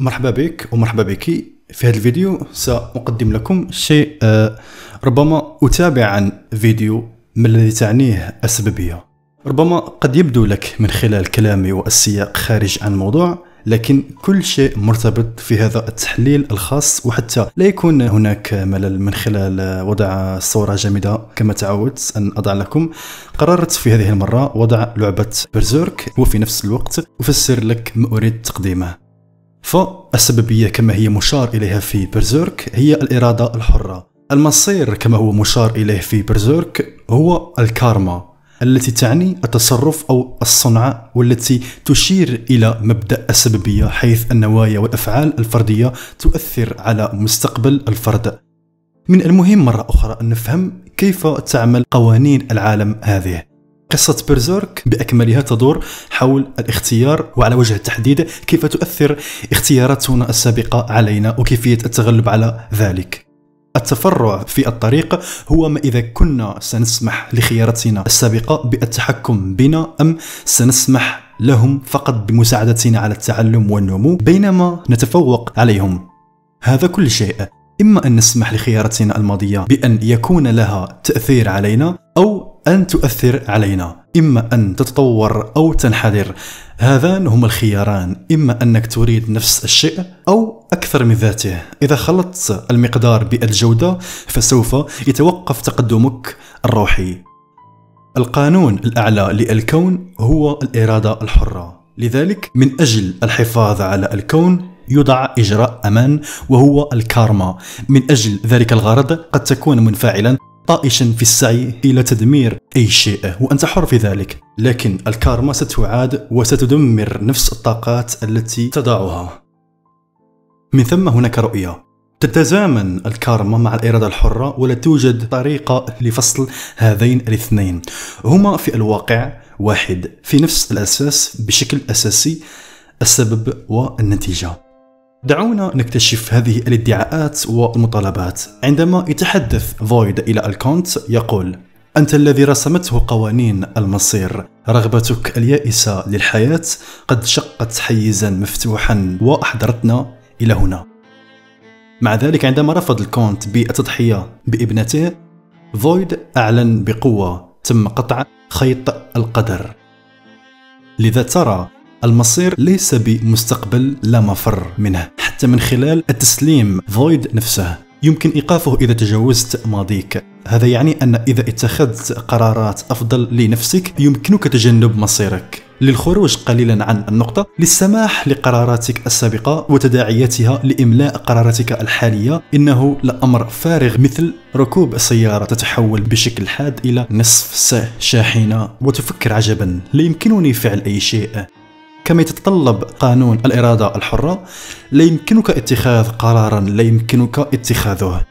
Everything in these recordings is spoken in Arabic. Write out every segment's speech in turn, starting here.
مرحبا بك ومرحبا بك. في هذا الفيديو سأقدم لكم شيء آه، ربما أتابع عن فيديو ما الذي تعنيه السببية. ربما قد يبدو لك من خلال كلامي والسياق خارج عن الموضوع لكن كل شيء مرتبط في هذا التحليل الخاص وحتى لا يكون هناك ملل من خلال وضع صورة جامدة. كما تعودت أن أضع لكم قررت في هذه المرة وضع لعبة برزيرك وفي نفس الوقت أفسر لك ما أريد تقديمه. فالسببية كما هي مشار إليها في برزيرك هي الإرادة الحرة. المصير كما هو مشار إليه في برزيرك هو الكارما التي تعني التصرف أو الصنعة والتي تشير إلى مبدأ السببية حيث النوايا والأفعال الفردية تؤثر على مستقبل الفرد. من المهم مرة أخرى أن نفهم كيف تعمل قوانين العالم هذه. قصة برزيرك بأكملها تدور حول الاختيار وعلى وجه التحديد كيف تؤثر اختياراتنا السابقة علينا وكيفية التغلب على ذلك. التفرع في الطريق هو ما إذا كنا سنسمح لخياراتنا السابقة بالتحكم بنا أم سنسمح لهم فقط بمساعدتنا على التعلم والنمو بينما نتفوق عليهم. هذا كل شيء. إما أن نسمح لخياراتنا الماضية بأن يكون لها تأثير علينا أو أن تؤثر علينا إما أن تتطور أو تنحدر. هذان هما الخياران إما أنك تريد نفس الشيء أو أكثر من ذاته. إذا خلطت المقدار بالجودة فسوف يتوقف تقدمك الروحي. القانون الأعلى للكون هو الإرادة الحرة. لذلك من أجل الحفاظ على الكون يوضع إجراء أمان وهو الكارما. من أجل ذلك الغرض قد تكون منفعلا طائشا في السعي إلى تدمير أي شيء وأنت حر في ذلك. لكن الكارما ستعاد وستدمر نفس الطاقات التي تضعها. من ثم هناك رؤية. تتزامن الكارما مع الإرادة الحرة ولا توجد طريقة لفصل هذين الاثنين. هما في الواقع واحد في نفس الأساس بشكل أساسي السبب والنتيجة. دعونا نكتشف هذه الادعاءات والمطالبات. عندما يتحدث فويد إلى الكونت يقول أنت الذي رسمته قوانين المصير. رغبتك اليائسة للحياة. قد شقت حيزا مفتوحا وأحضرتنا إلى هنا. مع ذلك عندما رفض الكونت بالتضحية بابنته فويد أعلن بقوة تم قطع خيط القدر. لذا ترى المصير ليس بمستقبل لا مفر منه. حتى من خلال التسليم فويد نفسه يمكن إيقافه إذا تجاوزت ماضيك. هذا يعني أن إذا اتخذت قرارات أفضل لنفسك يمكنك تجنب مصيرك. للخروج قليلا عن النقطة للسماح لقراراتك السابقة وتداعياتها لإملاء قراراتك الحالية إنه لأمر فارغ مثل ركوب سيارة تتحول بشكل حاد إلى نصف شاحنة. وتفكر عجبا لا يمكنني فعل أي شيء. كما يتطلب قانون الإرادة الحرة لا يمكنك اتخاذ قرارا لا يمكنك اتخاذه.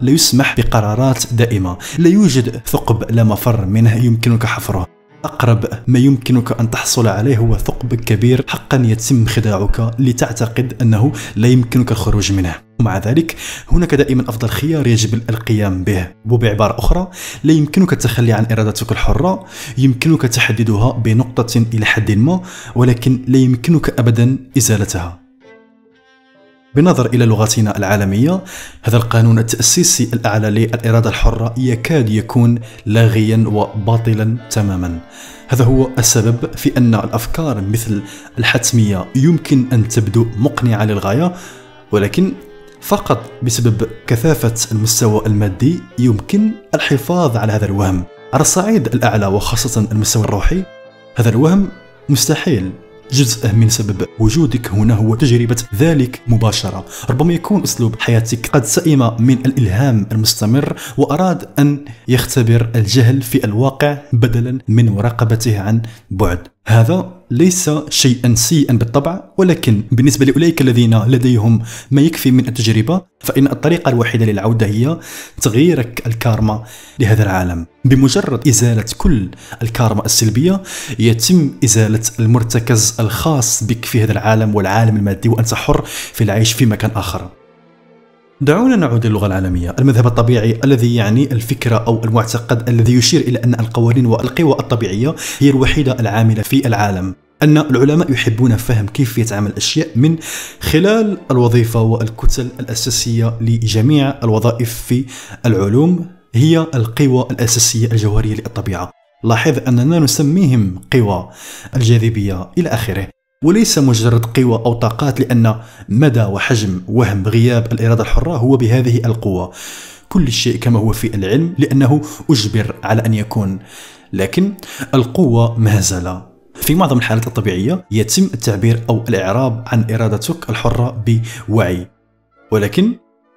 لا يسمح بقرارات دائمة لا يوجد ثقب لا مفر منه يمكنك حفره. أقرب ما يمكنك أن تحصل عليه هو ثقب كبير حقا يتم خداعك لتعتقد أنه لا يمكنك الخروج منه. ومع ذلك هناك دائما أفضل خيار يجب القيام به. وبعبارة أخرى لا يمكنك التخلي عن إرادتك الحرة. يمكنك تحديدها بنقطة إلى حد ما ولكن لا يمكنك أبدا إزالتها. بنظر إلى لغتنا العالمية هذا القانون التأسيسي الأعلى للإرادة الحرة يكاد يكون لاغيا وباطلا تماما. هذا هو السبب في أن الأفكار مثل الحتمية يمكن أن تبدو مقنعة للغاية ولكن فقط بسبب كثافة المستوى المادي يمكن الحفاظ على هذا الوهم. على الصعيد الأعلى وخاصة المستوى الروحي هذا الوهم مستحيل. جزء من سبب وجودك هنا هو تجربة ذلك مباشرة. ربما يكون أسلوب حياتك قد سئم من الإلهام المستمر وأراد أن يختبر الجهل في الواقع بدلا من مراقبته عن بعد. هذا ليس شيئا سيئا بالطبع ولكن بالنسبة لأولئك الذين لديهم ما يكفي من التجربة فإن الطريقة الوحيدة للعودة هي تغييرك الكارما لهذا العالم. بمجرد إزالة كل الكارما السلبية يتم إزالة المرتكز الخاص بك في هذا العالم والعالم المادي وأنت حر في العيش في مكان آخر. دعونا نعود للغة العالمية المذهب الطبيعي الذي يعني الفكرة أو المعتقد الذي يشير إلى أن القوانين والقوى الطبيعية هي الوحيدة العاملة في العالم. أن العلماء يحبون فهم كيفية عمل الأشياء من خلال الوظيفة والكتل الأساسية لجميع الوظائف في العلوم هي القوى الأساسية الجوهرية للطبيعة. لاحظ أننا نسميهم قوى الجاذبية إلى آخره. وليس مجرد قوى أو طاقات لأن مدى وحجم وهم غياب الإرادة الحرة هو بهذه القوة. كل شيء كما هو في العلم لأنه أجبر على أن يكون. لكن القوة زال في معظم الحالات الطبيعية يتم التعبير أو الإعراب عن إرادتك الحرة بوعي. ولكن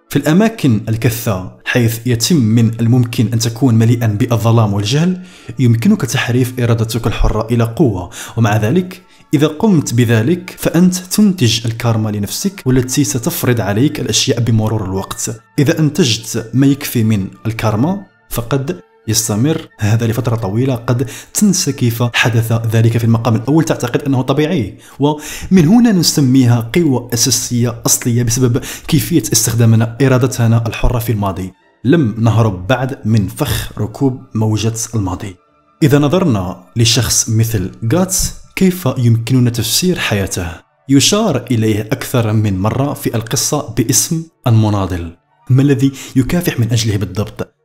في الأماكن الكثة حيث يتم من الممكن أن تكون مليئا بالظلام والجهل يمكنك تحريف إرادتك الحرة إلى قوة. ومع ذلك إذا قمت بذلك فأنت تنتج الكارما لنفسك والتي ستفرض عليك الأشياء بمرور الوقت. إذا أنتجت ما يكفي من الكارما فقد يستمر. هذا لفترة طويلة قد تنسى كيف حدث ذلك في المقام الأول. تعتقد أنه طبيعي. ومن هنا نسميها قوة أساسية أصلية بسبب كيفية استخدامنا إرادتنا الحرة في الماضي. لم نهرب بعد من فخ ركوب موجة الماضي. إذا نظرنا لشخص مثل غاتس كيف يمكننا تفسير حياته؟ يشار إليه أكثر من مرة في القصة باسم المناضل. ما الذي يكافح من أجله بالضبط؟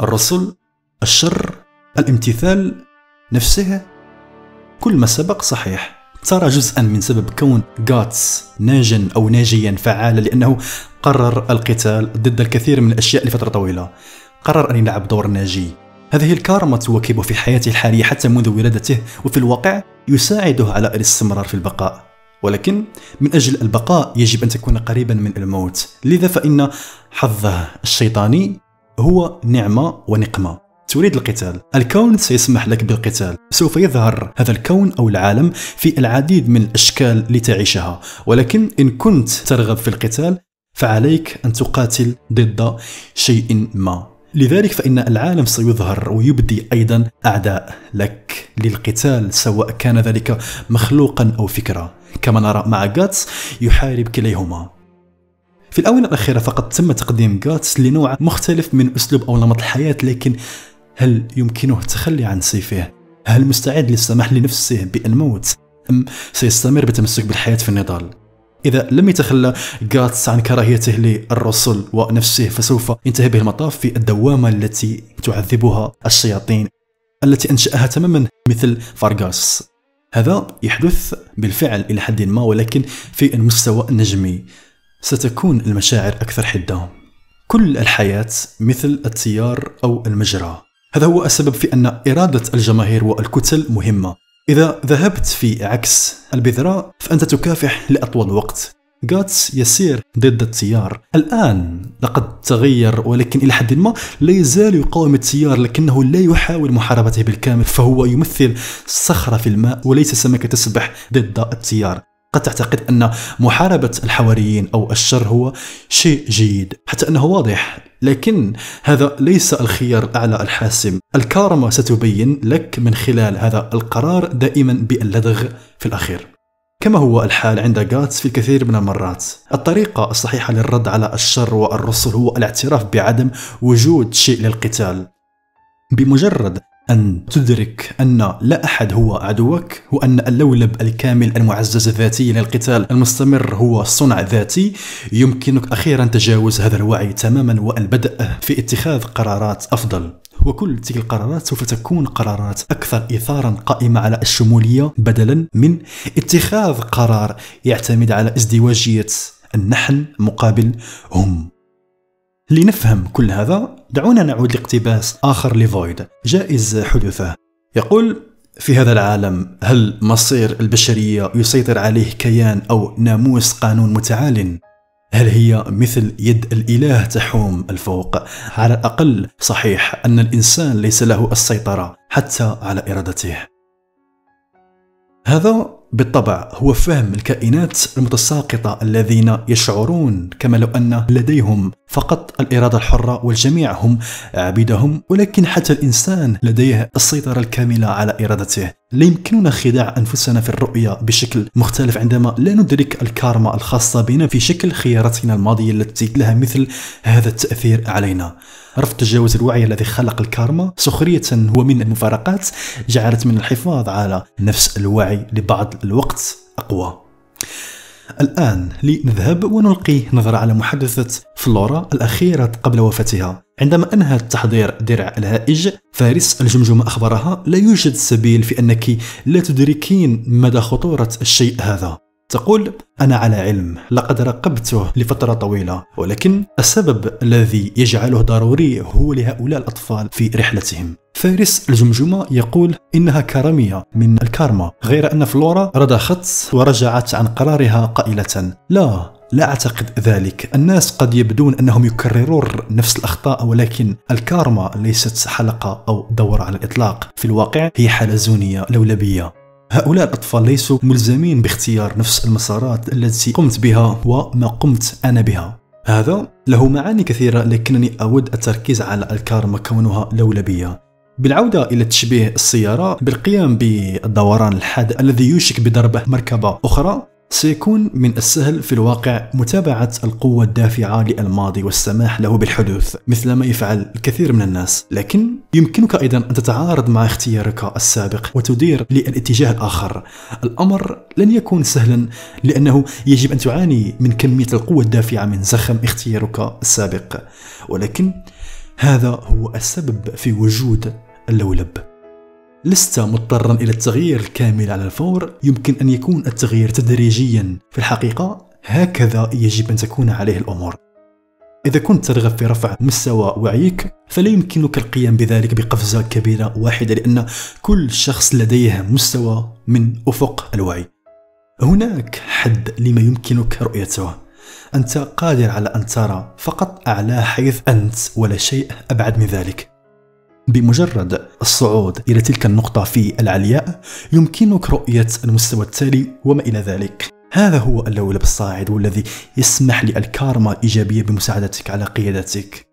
الرسل الشر الامتثال نفسه؟ كل ما سبق صحيح. ترى جزءا من سبب كون غاتس ناجا أو ناجيا فعالا لأنه قرر القتال ضد الكثير من الأشياء لفترة طويلة. قرر أن يلعب دور ناجي هذه الكارما تواكبه في حياته الحالية حتى منذ ولادته وفي الواقع يساعده على الاستمرار في البقاء. ولكن من أجل البقاء يجب أن تكون قريبا من الموت. لذا فإن حظه الشيطاني هو نعمة ونقمة. تريد القتال. الكون سيسمح لك بالقتال. سوف يظهر هذا الكون أو العالم في العديد من الأشكال لتعيشها. ولكن إن كنت ترغب في القتال فعليك أن تقاتل ضد شيء ما. لذلك فإن العالم سيظهر ويبدي أيضا أعداء لك للقتال سواء كان ذلك مخلوقا أو فكرة كما نرى مع جاتس يحارب كليهما في الآونة الأخيرة فقد تم تقديم جاتس لنوع مختلف من أسلوب أو نمط الحياة لكن هل يمكنه التخلي عن سيفه؟ هل مستعد للسماح لنفسه بالموت؟ أم سيستمر بالتمسك بالحياة في النضال؟ إذا لم يتخلى غاتس عن كراهيته للرسل ونفسه فسوف ينتهي به المطاف في الدوامة التي تعذبها الشياطين التي أنشأها تماما مثل فارغاس. هذا يحدث بالفعل إلى حد ما ولكن في المستوى النجمي ستكون المشاعر أكثر حدة كل الحياة مثل التيار أو المجرى. هذا هو السبب في أن إرادة الجماهير والكتل مهمة. إذا ذهبت في عكس البذرة فأنت تكافح لأطول وقت. غاتس يسير ضد التيار. الآن لقد تغير ولكن إلى حد ما لا يزال يقاوم التيار لكنه لا يحاول محاربته بالكامل فهو يمثل صخرة في الماء وليس سمكة تسبح ضد التيار. قد تعتقد أن محاربة الحواريين أو الشر هو شيء جيد حتى أنه واضح. لكن هذا ليس الخيار الأعلى الحاسم. الكارما ستبين لك من خلال هذا القرار دائما باللدغ في الأخير. كما هو الحال عند جاتس في الكثير من المرات. الطريقة الصحيحة للرد على الشر والرسل هو الاعتراف بعدم وجود شيء للقتال. بمجرد أن تدرك أن لا أحد هو عدوك وأن اللولب الكامل المعزز ذاتيا للقتال المستمر هو صنع ذاتي. يمكنك أخيرا تجاوز هذا الوعي تماما والبدء في اتخاذ قرارات أفضل. وكل تلك القرارات سوف تكون قرارات أكثر إثارا قائمة على الشمولية بدلا من اتخاذ قرار يعتمد على ازدواجية النحن مقابل هم لنفهم كل هذا دعونا نعود لاقتباس آخر لفويد جائز حدوثه يقول في هذا العالم هل مصير البشرية يسيطر عليه كيان أو ناموس قانون متعال؟ هل هي مثل يد الإله تحوم الفوق؟ على الأقل صحيح أن الإنسان ليس له السيطرة حتى على إرادته هذا بالطبع هو فهم الكائنات المتساقطة الذين يشعرون كما لو أن لديهم فقط الإرادة الحرة والجميع هم عبيدهم ولكن حتى الإنسان لديه السيطرة الكاملة على إرادته. لا يمكننا خداع أنفسنا في الرؤية بشكل مختلف عندما لا ندرك الكارما الخاصة بنا في شكل خياراتنا الماضية التي لها مثل هذا التأثير علينا. رفض تجاوز الوعي الذي خلق الكارما؟ سخرية هو من المفارقات جعلت من الحفاظ على نفس الوعي لبعض الوقت أقوى. الآن لنذهب ونلقي نظرة على محادثة فلورا الأخيرة قبل وفاتها. عندما أنهت تحضير درع الهائج فارس الجمجمة أخبرها لا يوجد سبيل في أنك لا تدركين مدى خطورة الشيء هذا. تقول أنا على علم لقد راقبته لفترة طويلة ولكن السبب الذي يجعله ضروري هو لهؤلاء الأطفال في رحلتهم. فارس الجمجمة يقول إنها كرمية من الكارما غير أن فلورا رضخت ورجعت عن قرارها قائلة. لا لا أعتقد ذلك. الناس قد يبدون أنهم يكررون نفس الأخطاء ولكن الكارما ليست حلقة أو دورة على الإطلاق. في الواقع هي حلزونية لولبية. هؤلاء الأطفال ليسوا ملزمين باختيار نفس المسارات التي قمت بها وما قمت أنا بها. هذا له معاني كثيرة لكنني أود التركيز على الكارما كونها لولبية. بالعودة إلى تشبيه السيارة بالقيام بالدوران الحاد الذي يوشك بضرب مركبة أخرى سيكون من السهل في الواقع متابعة القوة الدافعة للماضي والسماح له بالحدوث مثل ما يفعل الكثير من الناس. لكن يمكنك أيضا أن تتعارض مع اختيارك السابق وتدير للاتجاه الآخر. الأمر لن يكون سهلا لأنه يجب أن تعاني من كمية القوة الدافعة من زخم اختيارك السابق. ولكن هذا هو السبب في وجود اللولب. لست مضطرا إلى التغيير الكامل على الفور. يمكن أن يكون التغيير تدريجيا. في الحقيقة هكذا يجب أن تكون عليه الأمور. إذا كنت ترغب في رفع مستوى وعيك فلا يمكنك القيام بذلك بقفزة كبيرة واحدة لأن كل شخص لديه مستوى من أفق الوعي. هناك حد لما يمكنك رؤيته. أنت قادر على أن ترى فقط أعلى حيث أنت ولا شيء أبعد من ذلك. بمجرد الصعود إلى تلك النقطة في العلياء يمكنك رؤية المستوى التالي وما إلى ذلك. هذا هو اللولب الصاعد والذي يسمح للكارما الإيجابية بمساعدتك على قيادتك.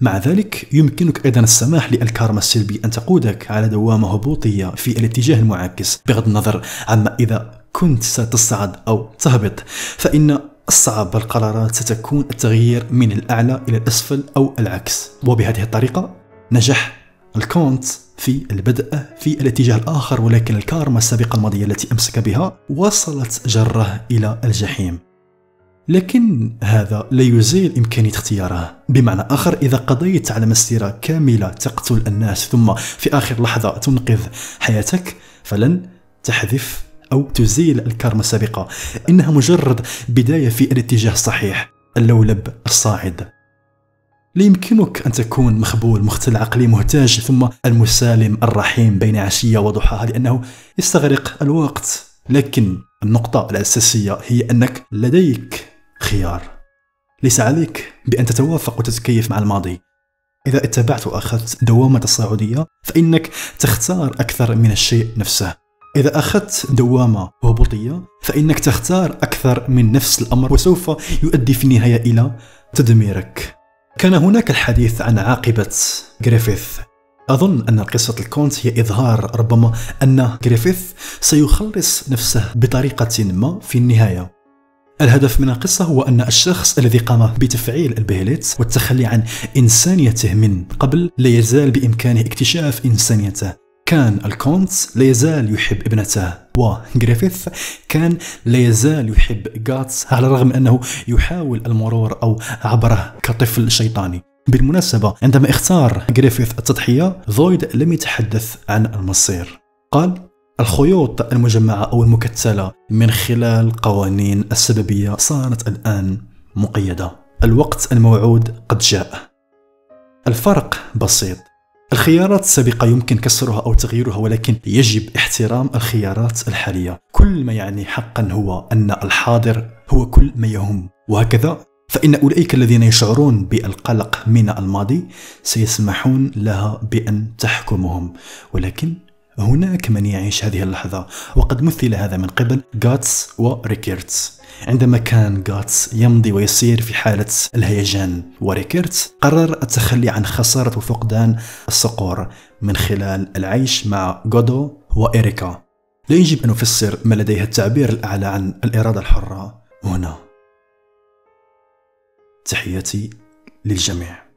مع ذلك يمكنك أيضا السماح للكارما السلبي أن تقودك على دوامة هبوطية في الاتجاه المعاكس. بغض النظر عما إذا كنت ستصعد أو تهبط فإن أصعب القرارات ستكون التغيير من الأعلى إلى الأسفل أو العكس. وبهذه الطريقة نجح الكونت في البدء في الاتجاه الآخر ولكن الكارما السابقة الماضية التي أمسك بها وصلت جرة إلى الجحيم. لكن هذا لا يزيل إمكانية اختياره. بمعنى آخر إذا قضيت على مسيرة كاملة تقتل الناس ثم في آخر لحظة تنقذ حياتك فلن تحذف أو تزيل الكارما السابقة. إنها مجرد بداية في الاتجاه الصحيح اللولب الصاعد. لا يمكنك أن تكون مخبول مختل عقلي مهتاج ثم المسالم الرحيم بين عشية وضحاها لأنه يستغرق الوقت. لكن النقطة الأساسية هي أنك لديك خيار. ليس عليك بأن تتوافق وتتكيف مع الماضي. إذا اتبعت وأخذت دوامة الصعودية فإنك تختار أكثر من الشيء نفسه. إذا أخذت دوامة هبوطية فإنك تختار أكثر من نفس الأمر وسوف يؤدي في النهاية إلى تدميرك. كان هناك الحديث عن عاقبة جريفيث. أظن أن قصة الكونت هي إظهار ربما أن جريفيث سيخلص نفسه بطريقة ما في النهاية. الهدف من القصة هو أن الشخص الذي قام بتفعيل البيهليت والتخلي عن إنسانيته من قبل لا يزال بإمكانه اكتشاف إنسانيته. كان الكونت لا يزال يحب ابنته. وغريفيث كان لا يزال يحب جاتس على الرغم أنه يحاول المرور أو عبره كطفل شيطاني. بالمناسبة عندما اختار غريفيث التضحية فويد لم يتحدث عن المصير. قال الخيوط المجمعة أو المكتلة من خلال قوانين السببية صارت الآن مقيدة. الوقت الموعود قد جاء. الفرق بسيط. الخيارات السابقة يمكن كسرها أو تغييرها ولكن يجب احترام الخيارات الحالية. كل ما يعني حقا هو أن الحاضر هو كل ما يهم. وهكذا فإن أولئك الذين يشعرون بالقلق من الماضي سيسمحون لها بأن تحكمهم. ولكن هناك من يعيش هذه اللحظة. وقد مثل هذا من قبل غاتس وريكيرتس عندما كان غاتس يمضي ويسير في حالة الهيجان وريكيرتس قرر التخلي عن خسارة وفقدان الصقور من خلال العيش مع غودو وإريكا لا يجب أن نفسر ما لديها التعبير الأعلى عن الإرادة الحرة هنا. تحياتي للجميع.